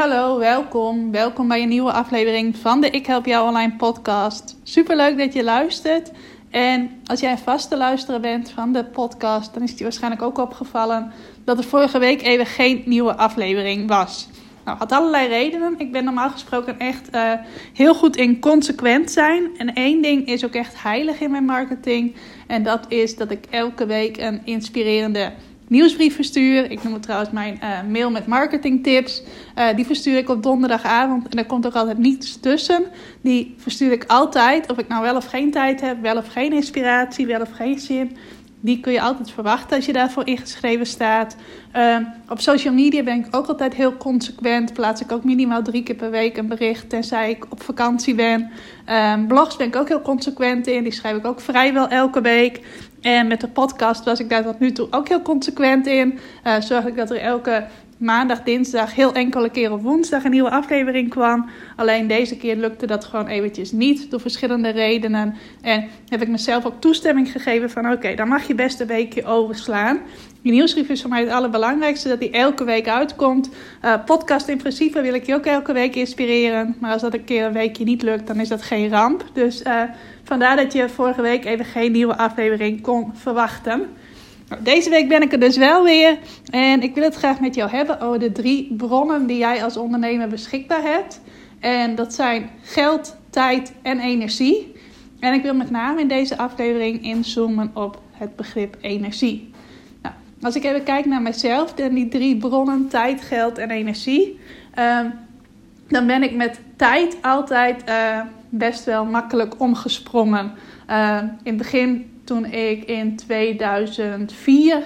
Hallo, welkom. Welkom bij een nieuwe aflevering van de Ik Help Jou Online podcast. Super leuk dat je luistert. En als jij een vaste luisteraar bent van de podcast, dan is het je waarschijnlijk ook opgevallen dat er vorige week even geen nieuwe aflevering was. Nou, had allerlei redenen. Ik ben normaal gesproken echt uh, heel goed in consequent zijn. En één ding is ook echt heilig in mijn marketing. En dat is dat ik elke week een inspirerende nieuwsbrief verstuur. Ik noem het trouwens mijn uh, mail met marketingtips. Uh, die verstuur ik op donderdagavond en er komt ook altijd niets tussen. Die verstuur ik altijd, of ik nou wel of geen tijd heb, wel of geen inspiratie, wel of geen zin. Die kun je altijd verwachten als je daarvoor ingeschreven staat. Uh, op social media ben ik ook altijd heel consequent. Plaats ik ook minimaal drie keer per week een bericht, tenzij ik op vakantie ben. Uh, blogs ben ik ook heel consequent in. Die schrijf ik ook vrijwel elke week. En met de podcast was ik daar tot nu toe ook heel consequent in. Uh, zorg ik dat er elke maandag, dinsdag, heel enkele keer op woensdag een nieuwe aflevering kwam. Alleen deze keer lukte dat gewoon eventjes niet door verschillende redenen. En heb ik mezelf ook toestemming gegeven van oké, dan mag je best een weekje overslaan. Die nieuwsbrief is voor mij het allerbelangrijkste, dat die elke week uitkomt. Uh, podcast in principe wil ik je ook elke week inspireren. Maar als dat een keer een weekje niet lukt, dan is dat geen ramp. Dus uh, vandaar dat je vorige week even geen nieuwe aflevering kon verwachten. Nou, deze week ben ik er dus wel weer. En ik wil het graag met jou hebben over de drie bronnen die jij als ondernemer beschikbaar hebt. En dat zijn geld, tijd en energie. En ik wil met name in deze aflevering inzoomen op het begrip energie. Nou, als ik even kijk naar mezelf en die drie bronnen, tijd, geld en energie. Uh, dan ben ik met tijd altijd uh, best wel makkelijk omgesprongen. Uh, in het begin toen ik in 2004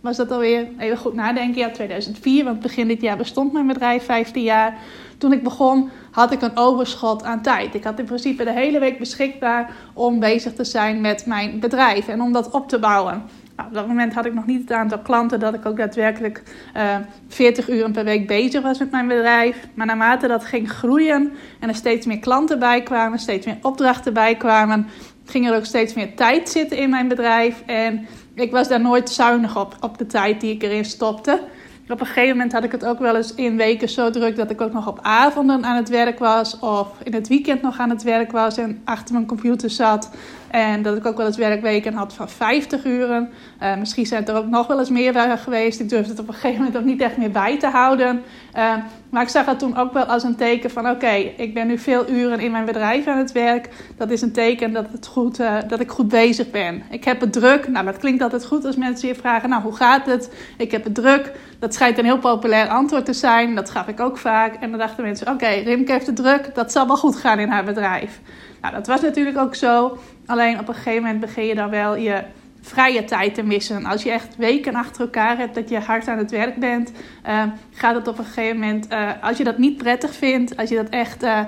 was dat alweer, even goed nadenken, ja 2004, want begin dit jaar bestond mijn bedrijf 15 jaar. Toen ik begon had ik een overschot aan tijd. Ik had in principe de hele week beschikbaar om bezig te zijn met mijn bedrijf en om dat op te bouwen. Nou, op dat moment had ik nog niet het aantal klanten dat ik ook daadwerkelijk uh, 40 uur per week bezig was met mijn bedrijf. Maar naarmate dat ging groeien en er steeds meer klanten bij kwamen, steeds meer opdrachten bij kwamen, ging er ook steeds meer tijd zitten in mijn bedrijf. En ik was daar nooit zuinig op, op de tijd die ik erin stopte. Op een gegeven moment had ik het ook wel eens in weken zo druk dat ik ook nog op avonden aan het werk was. Of in het weekend nog aan het werk was en achter mijn computer zat. En dat ik ook wel eens werkweken had van 50 uren. Uh, misschien zijn er ook nog wel eens meer geweest. Ik durfde het op een gegeven moment ook niet echt meer bij te houden. Uh, maar ik zag het toen ook wel als een teken van: oké, ik ben nu veel uren in mijn bedrijf aan het werk. Dat is een teken dat, het goed, uh, dat ik goed bezig ben. Ik heb het druk. Nou, dat klinkt altijd goed als mensen je vragen: nou, hoe gaat het? Ik heb het druk. Dat schijnt een heel populair antwoord te zijn. Dat gaf ik ook vaak. En dan dachten mensen: oké, Rimke heeft het druk. Dat zal wel goed gaan in haar bedrijf. Nou, dat was natuurlijk ook zo. Alleen op een gegeven moment begin je dan wel je vrije tijd te missen. Als je echt weken achter elkaar hebt dat je hard aan het werk bent, uh, gaat het op een gegeven moment, uh, als je dat niet prettig vindt, als je dat echt uh,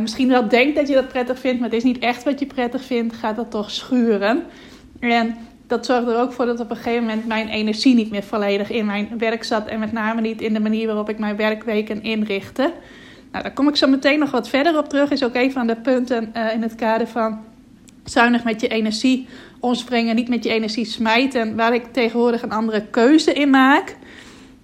misschien wel denkt dat je dat prettig vindt, maar het is niet echt wat je prettig vindt, gaat dat toch schuren. En dat zorgde er ook voor dat op een gegeven moment mijn energie niet meer volledig in mijn werk zat en met name niet in de manier waarop ik mijn werkweken inrichtte. Nou, daar kom ik zo meteen nog wat verder op terug. Is ook een van de punten in het kader van zuinig met je energie omspringen, niet met je energie smijten, waar ik tegenwoordig een andere keuze in maak.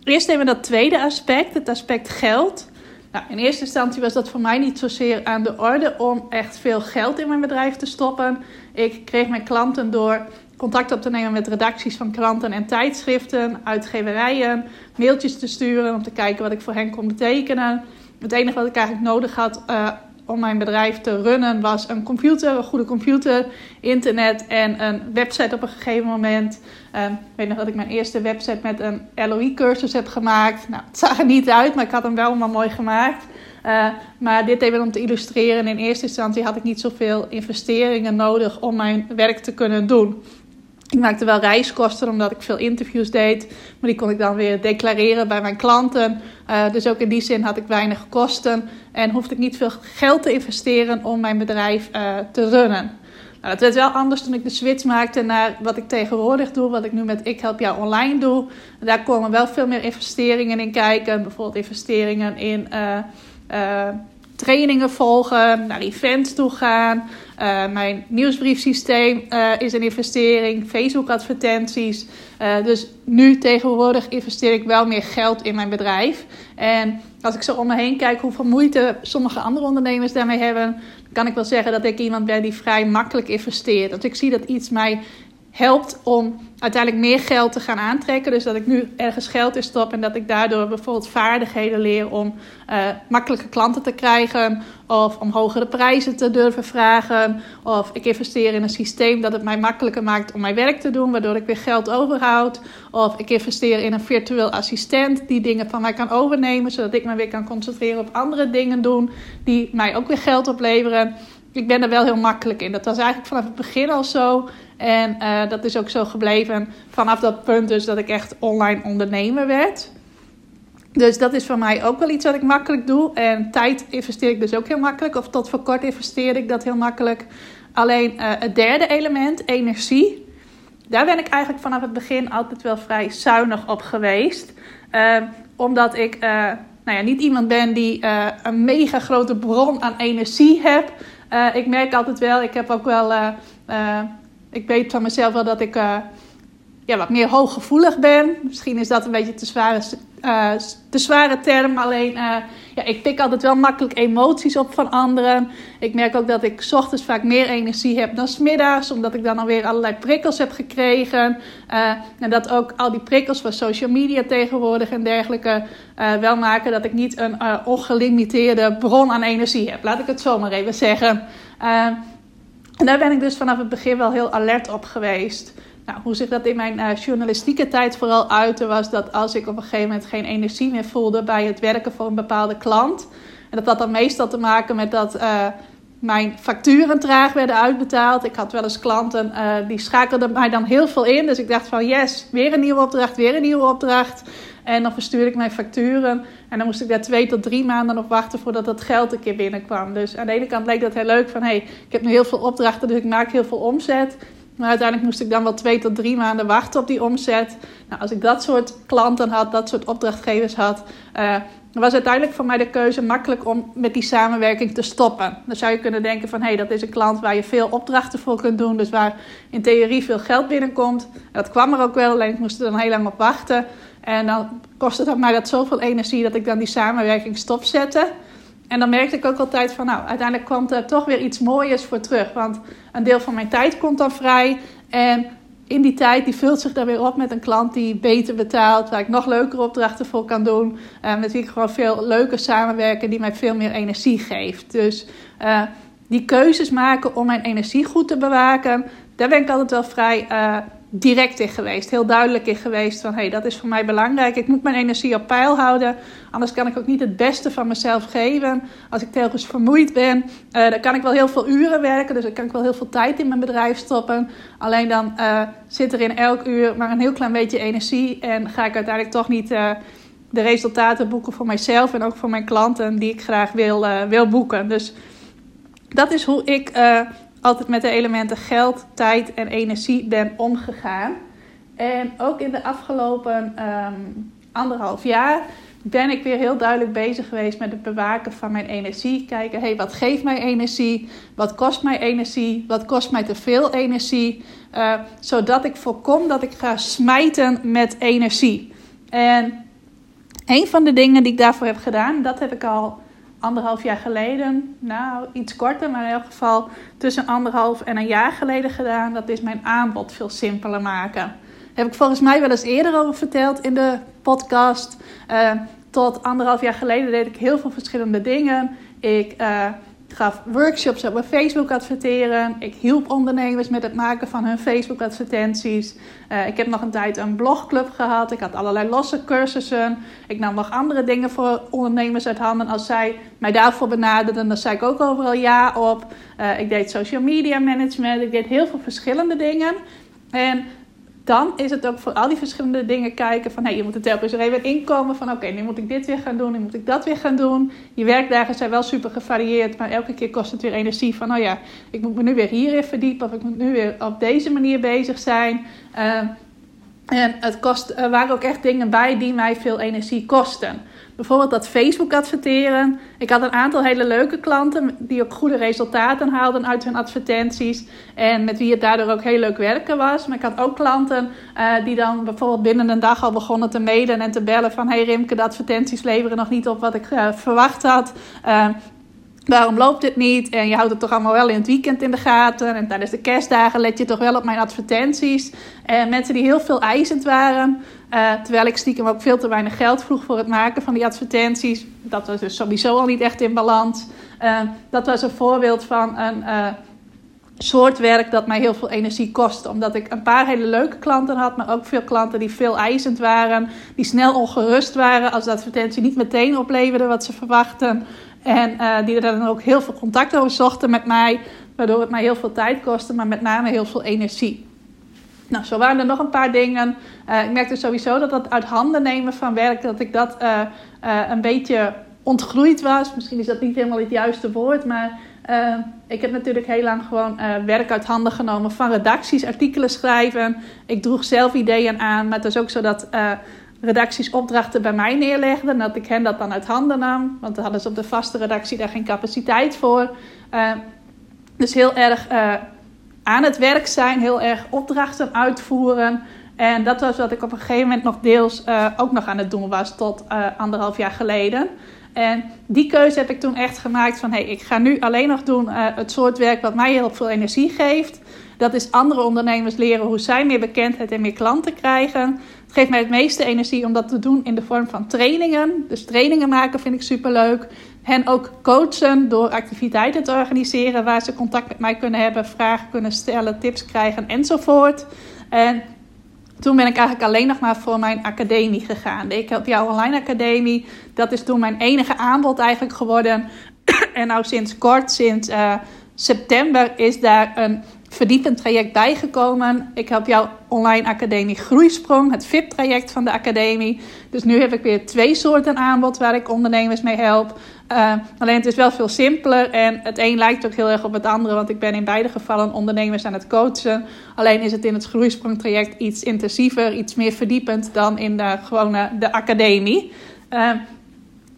Eerst even dat tweede aspect, het aspect geld. Nou, in eerste instantie was dat voor mij niet zozeer aan de orde om echt veel geld in mijn bedrijf te stoppen. Ik kreeg mijn klanten door contact op te nemen met redacties van kranten en tijdschriften, uitgeverijen, mailtjes te sturen om te kijken wat ik voor hen kon betekenen. Het enige wat ik eigenlijk nodig had uh, om mijn bedrijf te runnen was een computer, een goede computer, internet en een website op een gegeven moment. Um, ik weet nog dat ik mijn eerste website met een LOE-cursus heb gemaakt. Nou, het zag er niet uit, maar ik had hem wel maar mooi gemaakt. Uh, maar dit even om te illustreren. In eerste instantie had ik niet zoveel investeringen nodig om mijn werk te kunnen doen. Ik maakte wel reiskosten omdat ik veel interviews deed. Maar die kon ik dan weer declareren bij mijn klanten. Uh, dus ook in die zin had ik weinig kosten. En hoefde ik niet veel geld te investeren om mijn bedrijf uh, te runnen. Nou, dat werd wel anders toen ik de switch maakte naar wat ik tegenwoordig doe. Wat ik nu met Ik Help Jou Online doe. Daar komen wel veel meer investeringen in kijken. Bijvoorbeeld investeringen in... Uh, trainingen volgen, naar events toe gaan. Uh, mijn nieuwsbriefsysteem uh, is een investering, Facebook-advertenties. Uh, dus nu tegenwoordig investeer ik wel meer geld in mijn bedrijf. En als ik zo om me heen kijk hoeveel moeite sommige andere ondernemers daarmee hebben, kan ik wel zeggen dat ik iemand ben die vrij makkelijk investeert. Dat ik zie dat iets mij helpt om uiteindelijk meer geld te gaan aantrekken. Dus dat ik nu ergens geld in stop en dat ik daardoor bijvoorbeeld vaardigheden leer om uh, makkelijke klanten te krijgen. Of om hogere prijzen te durven vragen. Of ik investeer in een systeem dat het mij makkelijker maakt om mijn werk te doen, waardoor ik weer geld overhoud. Of ik investeer in een virtueel assistent die dingen van mij kan overnemen, zodat ik me weer kan concentreren op andere dingen doen die mij ook weer geld opleveren. Ik ben er wel heel makkelijk in. Dat was eigenlijk vanaf het begin al zo. En uh, dat is ook zo gebleven vanaf dat punt dus dat ik echt online ondernemer werd. Dus dat is voor mij ook wel iets wat ik makkelijk doe. En tijd investeer ik dus ook heel makkelijk. Of tot voor kort investeer ik dat heel makkelijk. Alleen uh, het derde element, energie. Daar ben ik eigenlijk vanaf het begin altijd wel vrij zuinig op geweest. Uh, omdat ik nou ja, niet iemand ben die een mega grote bron aan energie heb. Ik merk altijd wel, ik heb ook wel ik weet van mezelf wel dat ik ja, wat meer hooggevoelig ben. Misschien is dat een beetje te zware, uh, te zware term. Alleen, uh, ja, ik pik altijd wel makkelijk emoties op van anderen. Ik merk ook dat ik s ochtends vaak meer energie heb dan s middags. Omdat ik dan alweer allerlei prikkels heb gekregen. en dat ook al die prikkels van social media tegenwoordig en dergelijke wel maken dat ik niet een ongelimiteerde bron aan energie heb. Laat ik het zo maar even zeggen. En daar ben ik dus vanaf het begin wel heel alert op geweest. Nou, hoe zich dat in mijn uh, journalistieke tijd vooral uitte, was dat als ik op een gegeven moment geen energie meer voelde bij het werken voor een bepaalde klant. En dat had dan meestal te maken met dat uh, mijn facturen traag werden uitbetaald. Ik had wel eens klanten uh, die schakelden mij dan heel veel in. Dus ik dacht van yes, weer een nieuwe opdracht, weer een nieuwe opdracht. En dan verstuurde ik mijn facturen. En dan moest ik daar twee tot drie maanden op wachten voordat dat geld een keer binnenkwam. Dus aan de ene kant leek dat heel leuk van... hé, hey, ik heb nu heel veel opdrachten, dus ik maak heel veel omzet. Maar uiteindelijk moest ik dan wel twee tot drie maanden wachten op die omzet. Nou, als ik dat soort klanten had, dat soort opdrachtgevers had... Uh, was uiteindelijk voor mij de keuze makkelijk om met die samenwerking te stoppen. Dan zou je kunnen denken van, hé, hey, dat is een klant waar je veel opdrachten voor kunt doen. Dus waar in theorie veel geld binnenkomt. Dat kwam er ook wel, alleen ik moest er dan heel lang op wachten. En dan kostte dat mij dat zoveel energie dat ik dan die samenwerking stopzette. En dan merkte ik ook altijd van, nou, uiteindelijk kwam er toch weer iets mooiers voor terug. Want een deel van mijn tijd komt dan vrij. En in die tijd, die vult zich dan weer op met een klant die beter betaalt. Waar ik nog leukere opdrachten voor kan doen. Uh, met wie ik gewoon veel leuker samenwerken, die mij veel meer energie geeft. Dus uh, die keuzes maken om mijn energie goed te bewaken, daar ben ik altijd wel vrij uh, direct in geweest. Heel duidelijk in geweest van, hé, hey, dat is voor mij belangrijk. Ik moet mijn energie op peil houden. Anders kan ik ook niet het beste van mezelf geven. Als ik telkens vermoeid ben, uh, dan kan ik wel heel veel uren werken. Dus dan kan ik wel heel veel tijd in mijn bedrijf stoppen. Alleen dan uh, zit er in elk uur maar een heel klein beetje energie. En ga ik uiteindelijk toch niet... Uh, de resultaten boeken voor mijzelf en ook voor mijn klanten die ik graag wil, wil boeken. Dus dat is hoe ik altijd met de elementen geld, tijd en energie ben omgegaan. En ook in de afgelopen um, anderhalf jaar ben ik weer heel duidelijk bezig geweest met het bewaken van mijn energie. Kijken, hé, hey, wat geeft mij energie? Wat kost mij energie? Wat kost mij te veel energie? Uh, zodat ik voorkom dat ik ga smijten met energie. En een van de dingen die ik daarvoor heb gedaan, dat heb ik al anderhalf jaar geleden, nou iets korter, maar in elk geval tussen anderhalf en een jaar geleden gedaan. Dat is mijn aanbod veel simpeler maken. heb ik volgens mij wel eens eerder over verteld in de podcast. Uh, tot anderhalf jaar geleden deed ik heel veel verschillende dingen. Ik uh, gaf workshops op mijn Facebook adverteren. Ik hielp ondernemers met het maken van hun Facebook advertenties. Uh, ik heb nog een tijd een blogclub gehad. Ik had allerlei losse cursussen. Ik nam nog andere dingen voor ondernemers uit handen. Als zij mij daarvoor benaderden, dan zei ik ook overal ja op. Uh, ik deed social media management. Ik deed heel veel verschillende dingen. En dan is het ook voor al die verschillende dingen kijken van... Hey, je moet er telkens er even inkomen van... oké, nu moet ik dit weer gaan doen, nu moet ik dat weer gaan doen. Je werkdagen zijn wel super gevarieerd... maar elke keer kost het weer energie van... oh ja, ik moet me nu weer hierin verdiepen... of ik moet nu weer op deze manier bezig zijn... Uh, en het kost, er waren ook echt dingen bij die mij veel energie kosten. Bijvoorbeeld dat Facebook adverteren. Ik had een aantal hele leuke klanten die ook goede resultaten haalden uit hun advertenties. En met wie het daardoor ook heel leuk werken was. Maar ik had ook klanten uh, die dan bijvoorbeeld binnen een dag al begonnen te mailen en te bellen van... Hey Rimke, de advertenties leveren nog niet op wat ik uh, verwacht had. Uh, Waarom loopt dit niet? En je houdt het toch allemaal wel in het weekend in de gaten. En tijdens de kerstdagen let je toch wel op mijn advertenties. En mensen die heel veel eisend waren. Uh, terwijl ik stiekem ook veel te weinig geld vroeg voor het maken van die advertenties. Dat was dus sowieso al niet echt in balans. Uh, dat was een voorbeeld van een uh, soort werk dat mij heel veel energie kostte. Omdat ik een paar hele leuke klanten had, maar ook veel klanten die veel eisend waren. Die snel ongerust waren als de advertentie niet meteen opleverde wat ze verwachten. En uh, die er dan ook heel veel contact over zochten met mij. Waardoor het mij heel veel tijd kostte, maar met name heel veel energie. Nou, zo waren er nog een paar dingen. Uh, ik merkte sowieso dat dat uit handen nemen van werk, dat ik dat uh, een beetje ontgroeid was. Misschien is dat niet helemaal het juiste woord, maar ik heb natuurlijk heel lang gewoon werk uit handen genomen van redacties, artikelen schrijven. Ik droeg zelf ideeën aan, maar het is ook zo dat redacties opdrachten bij mij neerlegden. En dat ik hen dat dan uit handen nam. Want dan hadden ze op de vaste redactie daar geen capaciteit voor. Uh, dus heel erg uh, aan het werk zijn, heel erg opdrachten uitvoeren. En dat was wat ik op een gegeven moment nog deels uh, ook nog aan het doen was tot anderhalf jaar geleden. En die keuze heb ik toen echt gemaakt van... hé, hey, ik ga nu alleen nog doen het soort werk wat mij heel veel energie geeft. Dat is andere ondernemers leren hoe zij meer bekendheid en meer klanten krijgen geeft mij het meeste energie om dat te doen in de vorm van trainingen. Dus trainingen maken vind ik superleuk. En ook coachen door activiteiten te organiseren waar ze contact met mij kunnen hebben, vragen kunnen stellen, tips krijgen enzovoort. En toen ben ik eigenlijk alleen nog maar voor mijn academie gegaan. Ik heb jouw online academie. Dat is toen mijn enige aanbod eigenlijk geworden. en nou sinds kort, sinds uh, september, is daar een verdiepend traject bijgekomen. Ik heb jouw online academie Groeisprong, het VIP-traject van de academie. Dus nu heb ik weer twee soorten aanbod waar ik ondernemers mee help. Uh, alleen het is wel veel simpeler en het een lijkt ook heel erg op het andere, want ik ben in beide gevallen ondernemers aan het coachen. Alleen is het in het Groeisprong-traject iets intensiever, iets meer verdiepend dan in de gewone de academie. Uh,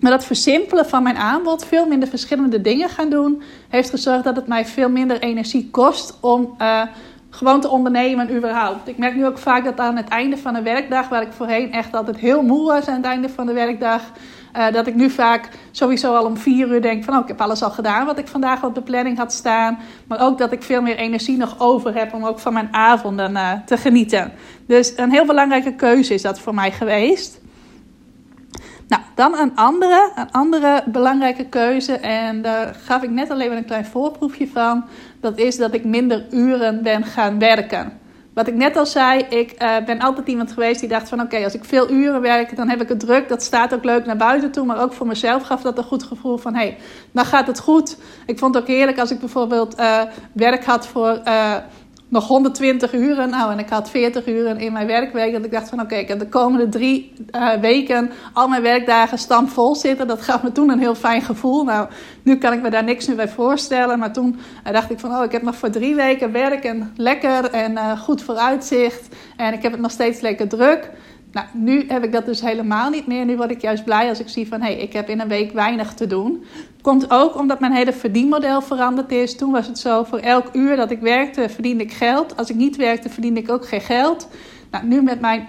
maar dat versimpelen van mijn aanbod, veel minder verschillende dingen gaan doen, heeft gezorgd dat het mij veel minder energie kost om uh, gewoon te ondernemen überhaupt. Ik merk nu ook vaak dat aan het einde van een werkdag, waar ik voorheen echt altijd heel moe was aan het einde van de werkdag, uh, dat ik nu vaak sowieso al om vier uur denk van oh, ik heb alles al gedaan wat ik vandaag op de planning had staan. Maar ook dat ik veel meer energie nog over heb om ook van mijn avonden uh, te genieten. Dus een heel belangrijke keuze is dat voor mij geweest. Nou, dan een andere, een andere belangrijke keuze. En daar gaf ik net alleen maar een klein voorproefje van. Dat is dat ik minder uren ben gaan werken. Wat ik net al zei, ik uh, ben altijd iemand geweest die dacht van... oké, als ik veel uren werk, dan heb ik het druk. Dat staat ook leuk naar buiten toe. Maar ook voor mezelf gaf dat een goed gevoel van... hé, hey, dan gaat het goed. Ik vond ook heerlijk als ik bijvoorbeeld uh, werk had voor... Uh, nog 120 uren. Nou, en ik had 40 uren in mijn werkweek. Dat ik dacht van oké, ik heb de komende drie uh, weken al mijn werkdagen stampvol zitten. Dat gaf me toen een heel fijn gevoel. Nou, nu kan ik me daar niks meer bij voorstellen. Maar toen uh, dacht ik van oh, ik heb nog voor drie weken werk en lekker en uh, goed vooruitzicht. En ik heb het nog steeds lekker druk. Nou, nu heb ik dat dus helemaal niet meer. Nu word ik juist blij als ik zie van hé, hey, ik heb in een week weinig te doen. Komt ook omdat mijn hele verdienmodel veranderd is. Toen was het zo, voor elk uur dat ik werkte, verdiende ik geld. Als ik niet werkte, verdiende ik ook geen geld. Nou, nu met mijn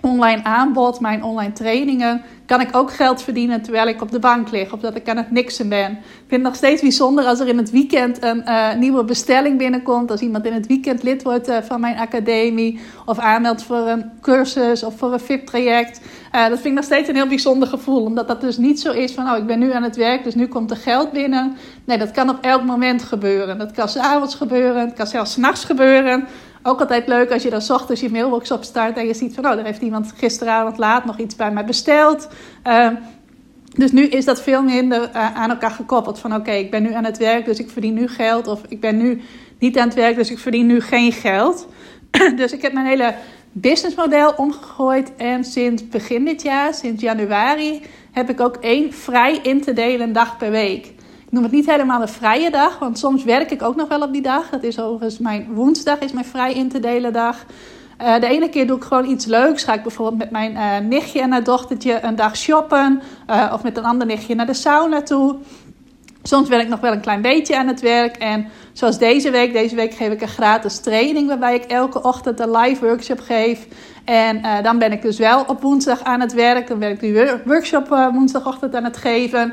online aanbod, mijn online trainingen, kan ik ook geld verdienen terwijl ik op de bank lig of dat ik aan het niksen ben. Ik vind het nog steeds bijzonder als er in het weekend een uh, nieuwe bestelling binnenkomt. Als iemand in het weekend lid wordt uh, van mijn academie of aanmeldt voor een cursus of voor een VIP-traject. Uh, dat vind ik nog steeds een heel bijzonder gevoel, omdat dat dus niet zo is van oh ik ben nu aan het werk, dus nu komt er geld binnen. Nee, dat kan op elk moment gebeuren. Dat kan s'avonds gebeuren, het kan zelfs s'nachts gebeuren. Ook altijd leuk als je dan ochtends je mailbox opstart en je ziet van, oh, er heeft iemand gisteravond laat nog iets bij mij besteld. Uh, dus nu is dat veel minder uh, aan elkaar gekoppeld. Van oké, ik ben nu aan het werk, dus ik verdien nu geld. Of ik ben nu niet aan het werk, dus ik verdien nu geen geld. dus ik heb mijn hele businessmodel omgegooid. En sinds begin dit jaar, sinds januari, heb ik ook één vrij in te delen dag per week. Ik noem het niet helemaal een vrije dag, want soms werk ik ook nog wel op die dag. Dat is overigens mijn woensdag, is mijn vrij in te delen dag. Uh, de ene keer doe ik gewoon iets leuks. Ga ik bijvoorbeeld met mijn uh, nichtje en haar dochtertje een dag shoppen. Uh, of met een ander nichtje naar de sauna toe. Soms ben ik nog wel een klein beetje aan het werk. En zoals deze week. Deze week geef ik een gratis training. Waarbij ik elke ochtend een live workshop geef. En dan ben ik dus wel op woensdag aan het werk. Dan ben ik die workshop woensdagochtend aan het geven.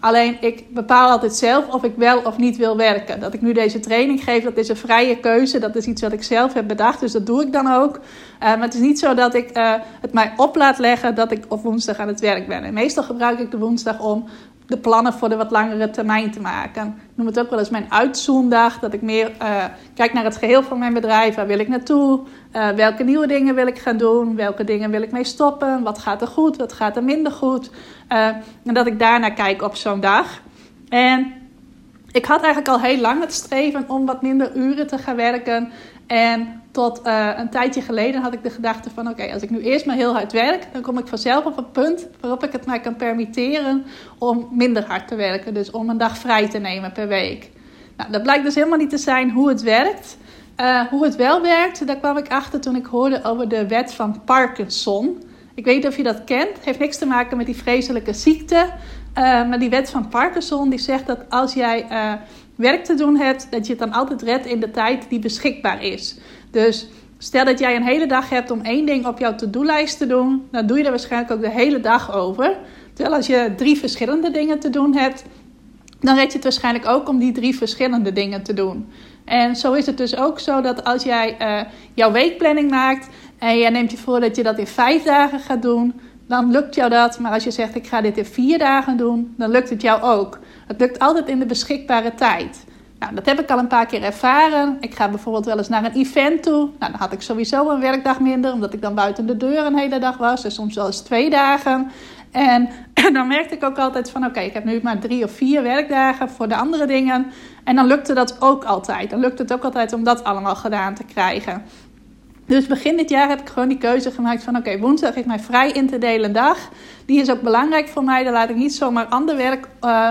Alleen ik bepaal altijd zelf of ik wel of niet wil werken. Dat ik nu deze training geef, dat is een vrije keuze. Dat is iets wat ik zelf heb bedacht, dus dat doe ik dan ook. Uh, maar het is niet zo dat ik uh, het mij op laat leggen dat ik op woensdag aan het werk ben. En meestal gebruik ik de woensdag om de plannen voor de wat langere termijn te maken. Ik noem het ook wel eens mijn uitzoomdag. Dat ik meer uh, kijk naar het geheel van mijn bedrijf. Waar wil ik naartoe? Uh, welke nieuwe dingen wil ik gaan doen? Welke dingen wil ik mee stoppen? Wat gaat er goed? Wat gaat er minder goed? Uh, en dat ik daarnaar kijk op zo'n dag. En ik had eigenlijk al heel lang het streven om wat minder uren te gaan werken. En tot uh, een tijdje geleden had ik de gedachte van... oké, als ik nu eerst maar heel hard werk... dan kom ik vanzelf op een punt waarop ik het mij kan permitteren... om minder hard te werken. Dus om een dag vrij te nemen per week. Nou, dat blijkt dus helemaal niet te zijn hoe het werkt. Uh, hoe het wel werkt, daar kwam ik achter toen ik hoorde over de wet van Parkinson. Ik weet niet of je dat kent. Het heeft niks te maken met die vreselijke ziekte. Uh, maar die wet van Parkinson die zegt dat als jij werk te doen hebt, dat je het dan altijd redt in de tijd die beschikbaar is. Dus stel dat jij een hele dag hebt om één ding op jouw to-do-lijst te doen, dan doe je er waarschijnlijk ook de hele dag over. Terwijl als je drie verschillende dingen te doen hebt, dan red je het waarschijnlijk ook om die drie verschillende dingen te doen. En zo is het dus ook zo dat als jij uh, jouw weekplanning maakt en jij neemt je voor dat je dat in vijf dagen gaat doen, dan lukt jou dat. Maar als je zegt ik ga dit in vier dagen doen, dan lukt het jou ook. Het lukt altijd in de beschikbare tijd. Nou, dat heb ik al een paar keer ervaren. Ik ga bijvoorbeeld wel eens naar een event toe. Nou, dan had ik sowieso een werkdag minder, omdat ik dan buiten de deur een hele dag was. Dus soms wel eens twee dagen. En dan merkte ik ook altijd van, oké, ik heb nu maar drie of vier werkdagen voor de andere dingen. En dan lukte dat ook altijd. Dan lukte het ook altijd om dat allemaal gedaan te krijgen. Dus begin dit jaar heb ik gewoon die keuze gemaakt van... oké, woensdag is mijn vrij in te delen dag. Die is ook belangrijk voor mij. Daar laat ik niet zomaar ander werk uh,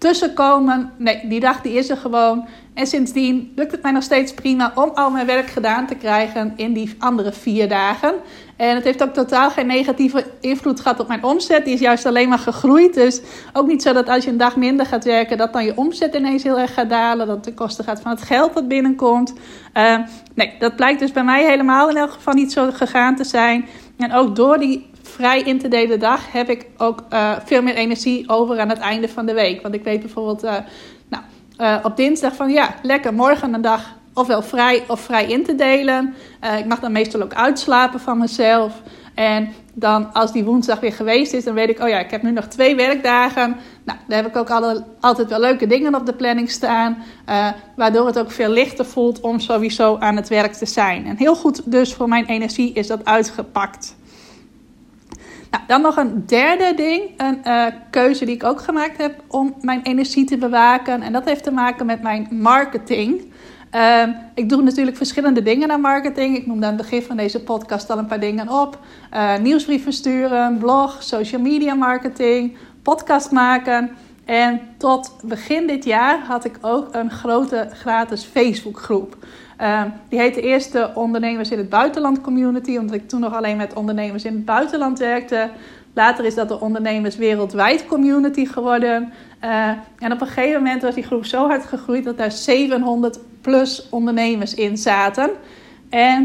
tussenkomen. Nee, die dag die is er gewoon. En sindsdien lukt het mij nog steeds prima om al mijn werk gedaan te krijgen in die andere vier dagen. En het heeft ook totaal geen negatieve invloed gehad op mijn omzet. Die is juist alleen maar gegroeid. Dus ook niet zo dat als je een dag minder gaat werken, dat dan je omzet ineens heel erg gaat dalen. Dat de kosten gaat van het geld dat binnenkomt. Uh, nee, dat blijkt dus bij mij helemaal in elk geval niet zo gegaan te zijn. En ook door die vrij in te delen dag heb ik ook uh, veel meer energie over aan het einde van de week. Want ik weet bijvoorbeeld, uh, nou, uh, op dinsdag van ja, lekker morgen een dag ofwel vrij of vrij in te delen. ik mag dan meestal ook uitslapen van mezelf. En dan als die woensdag weer geweest is, dan weet ik, oh ja, ik heb nu nog twee werkdagen. Nou, daar heb ik ook alle, altijd wel leuke dingen op de planning staan. waardoor het ook veel lichter voelt om sowieso aan het werk te zijn. En heel goed dus voor mijn energie is dat uitgepakt. Nou, dan nog een derde ding, een uh, keuze die ik ook gemaakt heb om mijn energie te bewaken. En dat heeft te maken met mijn marketing. Uh, ik doe natuurlijk verschillende dingen aan marketing. Ik noemde aan het begin van deze podcast al een paar dingen op. Uh, nieuwsbrieven sturen, blog, social media marketing, podcast maken. En tot begin dit jaar had ik ook een grote gratis Facebookgroep. Uh, die heette eerst de Ondernemers in het Buitenland Community, omdat ik toen nog alleen met ondernemers in het buitenland werkte. Later is dat de Ondernemers Wereldwijd Community geworden. Uh, en op een gegeven moment was die groep zo hard gegroeid dat daar 700 plus ondernemers in zaten. En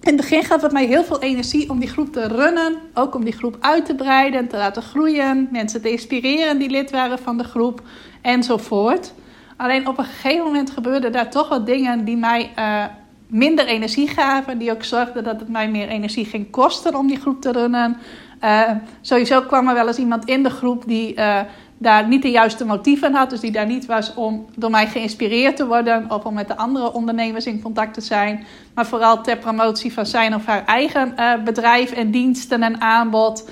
in het begin gaf het mij heel veel energie om die groep te runnen. Ook om die groep uit te breiden, te laten groeien. Mensen te inspireren die lid waren van de groep enzovoort. Alleen op een gegeven moment gebeurden daar toch wat dingen die mij uh, minder energie gaven. Die ook zorgden dat het mij meer energie ging kosten om die groep te runnen. Uh, sowieso kwam er wel eens iemand in de groep die uh, daar niet de juiste motieven had. Dus die daar niet was om door mij geïnspireerd te worden. Of om met de andere ondernemers in contact te zijn. Maar vooral ter promotie van zijn of haar eigen bedrijf en diensten en aanbod.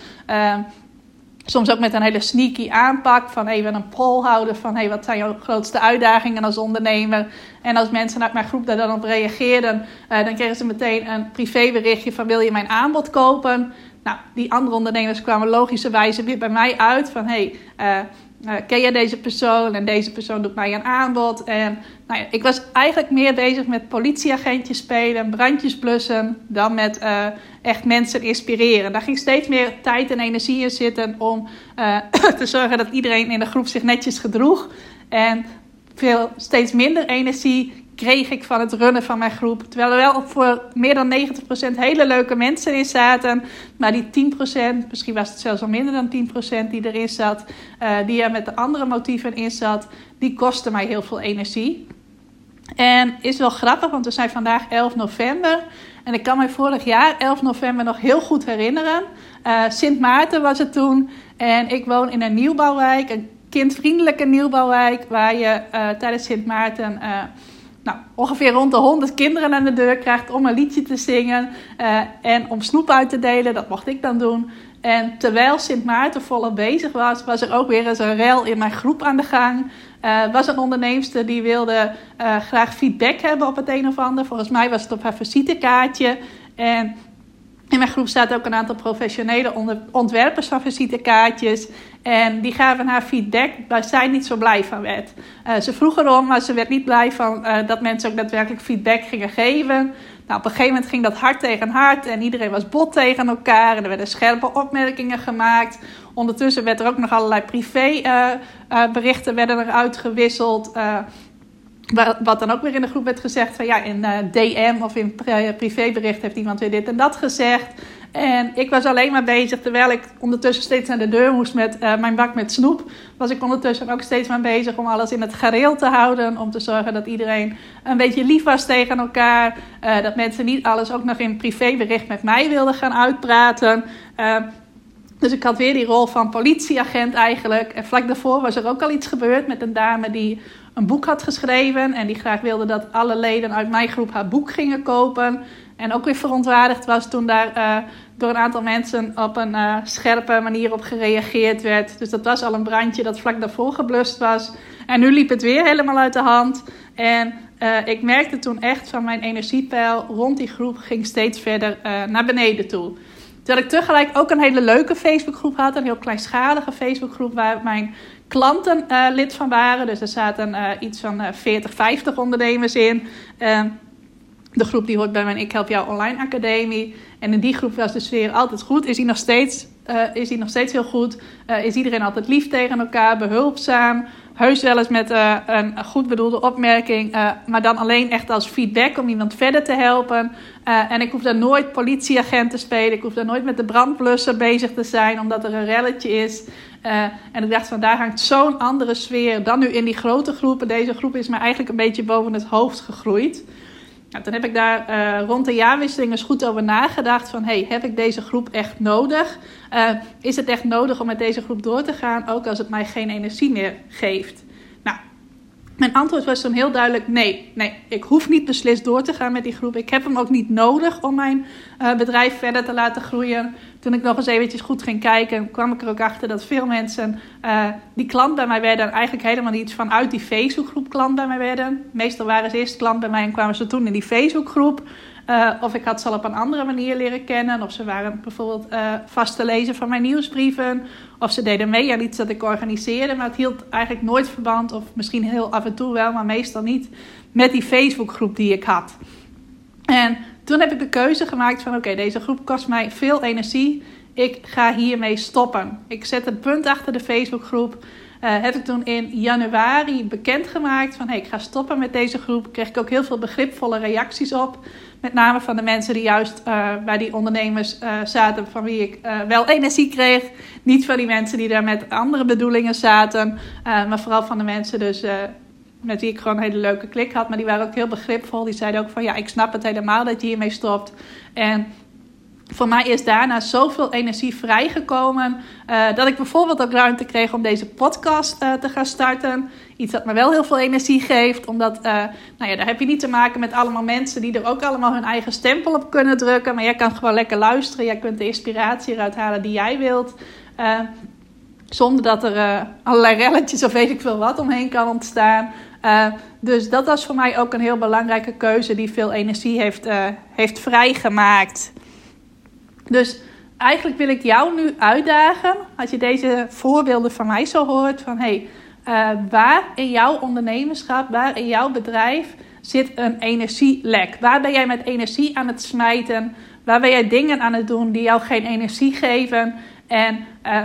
Soms ook met een hele sneaky aanpak van even een poll houden van hey, wat zijn jouw grootste uitdagingen als ondernemer. En als mensen uit mijn groep daar dan op reageerden, uh, dan kregen ze meteen een privéberichtje van wil je mijn aanbod kopen. Nou, die andere ondernemers kwamen logischerwijze weer bij mij uit van hey, uh, uh, ken je deze persoon en deze persoon doet mij een aanbod. En nou ja, ik was eigenlijk meer bezig met politieagentjes spelen, brandjes blussen, dan met uh, echt mensen inspireren. Daar ging steeds meer tijd en energie in zitten om uh, te zorgen dat iedereen in de groep zich netjes gedroeg. En veel, steeds minder energie kreeg ik van het runnen van mijn groep. Terwijl er wel voor meer dan 90% hele leuke mensen in zaten. Maar die 10%, misschien was het zelfs al minder dan 10% die erin zat, uh, die er met de andere motieven in zat, die kostte mij heel veel energie. En is wel grappig, want we zijn vandaag 11 november. En ik kan me vorig jaar, 11 november, nog heel goed herinneren. Uh, Sint Maarten was het toen. En ik woon in een nieuwbouwwijk, een kindvriendelijke nieuwbouwwijk, waar je tijdens Sint Maarten nou, ongeveer rond de 100 kinderen aan de deur krijgt om een liedje te zingen uh, en om snoep uit te delen. Dat mocht ik dan doen. En terwijl Sint Maarten volop bezig was, was er ook weer eens een rel in mijn groep aan de gang. Uh, was een onderneemster die wilde uh, graag feedback hebben op het een of ander. Volgens mij was het op haar visitekaartje. En in mijn groep staat ook een aantal professionele ontwerpers van visitekaartjes. En die gaven haar feedback waar zij niet zo blij van werd. Uh, ze vroeg erom, maar ze werd niet blij van uh, dat mensen ook daadwerkelijk feedback gingen geven. Nou, op een gegeven moment ging dat hard tegen hard en iedereen was bot tegen elkaar. En er werden scherpe opmerkingen gemaakt. Ondertussen werd er ook nog allerlei privéberichten uh, werden er uitgewisseld. Wat dan ook weer in de groep werd gezegd van ja, in DM of in privébericht heeft iemand weer dit en dat gezegd. En ik was alleen maar bezig, terwijl ik ondertussen steeds naar de deur moest met uh, mijn bak met snoep, was ik ondertussen ook steeds maar bezig om alles in het gareel te houden. Om te zorgen dat iedereen een beetje lief was tegen elkaar. Uh, dat mensen niet alles ook nog in privébericht met mij wilden gaan uitpraten. Dus ik had weer die rol van politieagent eigenlijk. En vlak daarvoor was er ook al iets gebeurd met een dame die een boek had geschreven. En die graag wilde dat alle leden uit mijn groep haar boek gingen kopen. En ook weer verontwaardigd was toen daar uh, door een aantal mensen op een uh, scherpe manier op gereageerd werd. Dus dat was al een brandje dat vlak daarvoor geblust was. En nu liep het weer helemaal uit de hand. En uh, ik merkte toen echt van mijn energiepeil rond die groep ging steeds verder naar beneden toe. Terwijl ik tegelijk ook een hele leuke Facebookgroep had. Een heel kleinschalige Facebookgroep waar mijn klanten uh, lid van waren. Dus er zaten uh, iets van uh, 40, 50 ondernemers in. Ehm, de groep die hoort bij mijn Ik Help Jou Online Academie. En in die groep was de sfeer altijd goed. Is die nog steeds, eh, is die nog steeds heel goed? is iedereen altijd lief tegen elkaar, behulpzaam? Heus wel eens met een goed bedoelde opmerking, maar dan alleen echt als feedback om iemand verder te helpen. en ik hoef daar nooit politieagent te spelen. Ik hoef daar nooit met de brandblusser bezig te zijn, omdat er een relletje is. En ik dacht van daar hangt zo'n andere sfeer dan nu in die grote groepen. Deze groep is me eigenlijk een beetje boven het hoofd gegroeid. Nou, toen heb ik daar uh, rond de jaarwisseling eens goed over nagedacht. Van hey, heb ik deze groep echt nodig? Uh, is het echt nodig om met deze groep door te gaan, ook als het mij geen energie meer geeft? Mijn antwoord was toen heel duidelijk: nee, nee, ik hoef niet beslist door te gaan met die groep. Ik heb hem ook niet nodig om mijn uh, bedrijf verder te laten groeien. Toen ik nog eens eventjes goed ging kijken, kwam ik er ook achter dat veel mensen uh, die klant bij mij werden, eigenlijk helemaal niet vanuit die Facebookgroep klant bij mij werden. Meestal waren ze eerst klant bij mij en kwamen ze toen in die Facebookgroep. Uh, of ik had ze al op een andere manier leren kennen. Of ze waren bijvoorbeeld uh, vast te lezen van mijn nieuwsbrieven. Of ze deden mee aan iets dat ik organiseerde. Maar het hield eigenlijk nooit verband. Of misschien heel af en toe wel, maar meestal niet. Met die Facebookgroep die ik had. En toen heb ik de keuze gemaakt van oké, deze groep kost mij veel energie. Ik ga hiermee stoppen. Ik zet een punt achter de Facebookgroep. Uh, heb ik toen in januari bekendgemaakt van hey, ik ga stoppen met deze groep. Kreeg ik ook heel veel begripvolle reacties op. Met name van de mensen die juist uh, bij die ondernemers uh, zaten, van wie ik wel energie kreeg. Niet van die mensen die daar met andere bedoelingen zaten, maar vooral van de mensen dus met wie ik gewoon een hele leuke klik had. Maar die waren ook heel begripvol. Die zeiden ook van ja, ik snap het helemaal dat je hiermee stopt. En voor mij is daarna zoveel energie vrijgekomen. Uh, dat ik bijvoorbeeld ook ruimte kreeg om deze podcast uh, te gaan starten. Iets dat me wel heel veel energie geeft. Omdat, uh, nou ja, daar heb je niet te maken met allemaal mensen die er ook allemaal hun eigen stempel op kunnen drukken. Maar jij kan gewoon lekker luisteren. Jij kunt de inspiratie eruit halen die jij wilt. Zonder dat er allerlei relletjes of weet ik veel wat omheen kan ontstaan. Dus dat was voor mij ook een heel belangrijke keuze die veel energie heeft, heeft vrijgemaakt. Dus eigenlijk wil ik jou nu uitdagen, als je deze voorbeelden van mij zo hoort, van hey, waar in jouw ondernemerschap, waar in jouw bedrijf zit een energielek? Waar ben jij met energie aan het smijten? Waar ben jij dingen aan het doen die jou geen energie geven? En uh,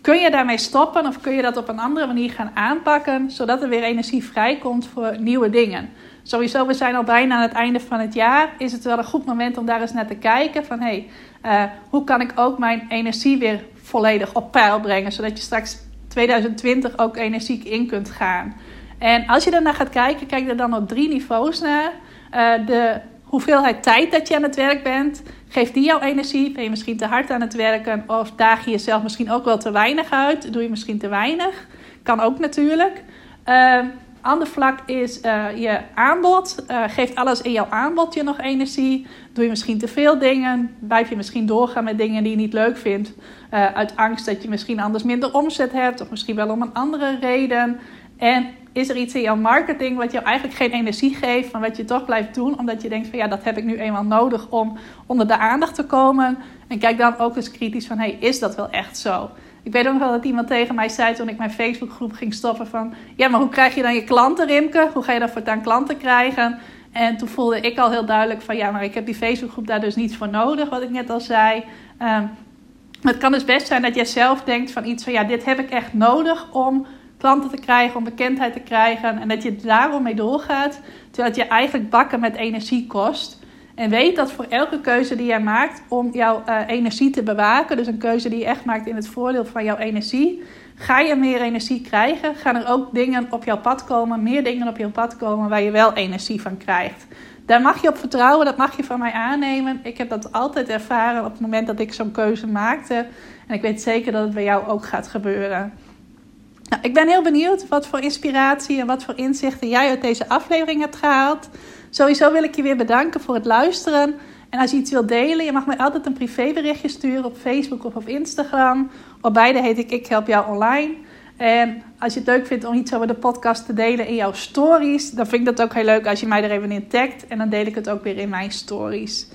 kun je daarmee stoppen of kun je dat op een andere manier gaan aanpakken, zodat er weer energie vrijkomt voor nieuwe dingen? Sowieso, we zijn al bijna aan het einde van het jaar. Is het wel een goed moment om daar eens naar te kijken van hey, uh, hoe kan ik ook mijn energie weer volledig op peil brengen, zodat je straks 2020 ook energiek in kunt gaan. En als je daarnaar gaat kijken, kijk er dan op drie niveaus naar. Uh, de hoeveelheid tijd dat je aan het werk bent, geeft die jouw energie? Ben je misschien te hard aan het werken of daag je jezelf misschien ook wel te weinig uit? Doe je misschien te weinig? Kan ook natuurlijk. Uh, ander vlak is uh, je aanbod. Uh, geeft alles in jouw aanbod je nog energie? Doe je misschien te veel dingen? Blijf je misschien doorgaan met dingen die je niet leuk vindt? Uh, uit angst dat je misschien anders minder omzet hebt, of misschien wel om een andere reden. En is er iets in jouw marketing wat jou eigenlijk geen energie geeft, maar wat je toch blijft doen, omdat je denkt van ja, dat heb ik nu eenmaal nodig om onder de aandacht te komen. En kijk dan ook eens kritisch van hey, is dat wel echt zo? Ik weet ook nog wel dat iemand tegen mij zei toen ik mijn Facebookgroep ging stoppen van ja, maar hoe krijg je dan je klanten, Rimke? Hoe ga je dan voortaan klanten krijgen? En toen voelde ik al heel duidelijk van ja, maar ik heb die Facebookgroep daar dus niet voor nodig, wat ik net al zei. Um, het kan dus best zijn dat jij zelf denkt van iets van ja, dit heb ik echt nodig om klanten te krijgen, om bekendheid te krijgen. En dat je daarom mee doorgaat, terwijl het je eigenlijk bakken met energie kost. En weet dat voor elke keuze die jij maakt om jouw uh, energie te bewaken, dus een keuze die je echt maakt in het voordeel van jouw energie, ga je meer energie krijgen. Gaan er ook dingen op jouw pad komen, meer dingen op jouw pad komen waar je wel energie van krijgt. Daar mag je op vertrouwen, dat mag je van mij aannemen. Ik heb dat altijd ervaren op het moment dat ik zo'n keuze maakte. En ik weet zeker dat het bij jou ook gaat gebeuren. Nou, ik ben heel benieuwd wat voor inspiratie en wat voor inzichten jij uit deze aflevering hebt gehaald. Sowieso wil ik je weer bedanken voor het luisteren. En als je iets wilt delen, je mag mij altijd een privéberichtje sturen op Facebook of op Instagram. Op beide heet ik Ik Help Jou Online. En als je het leuk vindt om iets over de podcast te delen in jouw stories, dan vind ik dat ook heel leuk als je mij er even in tagt. En dan deel ik het ook weer in mijn stories.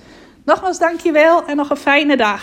Nogmaals dankjewel en nog een fijne dag.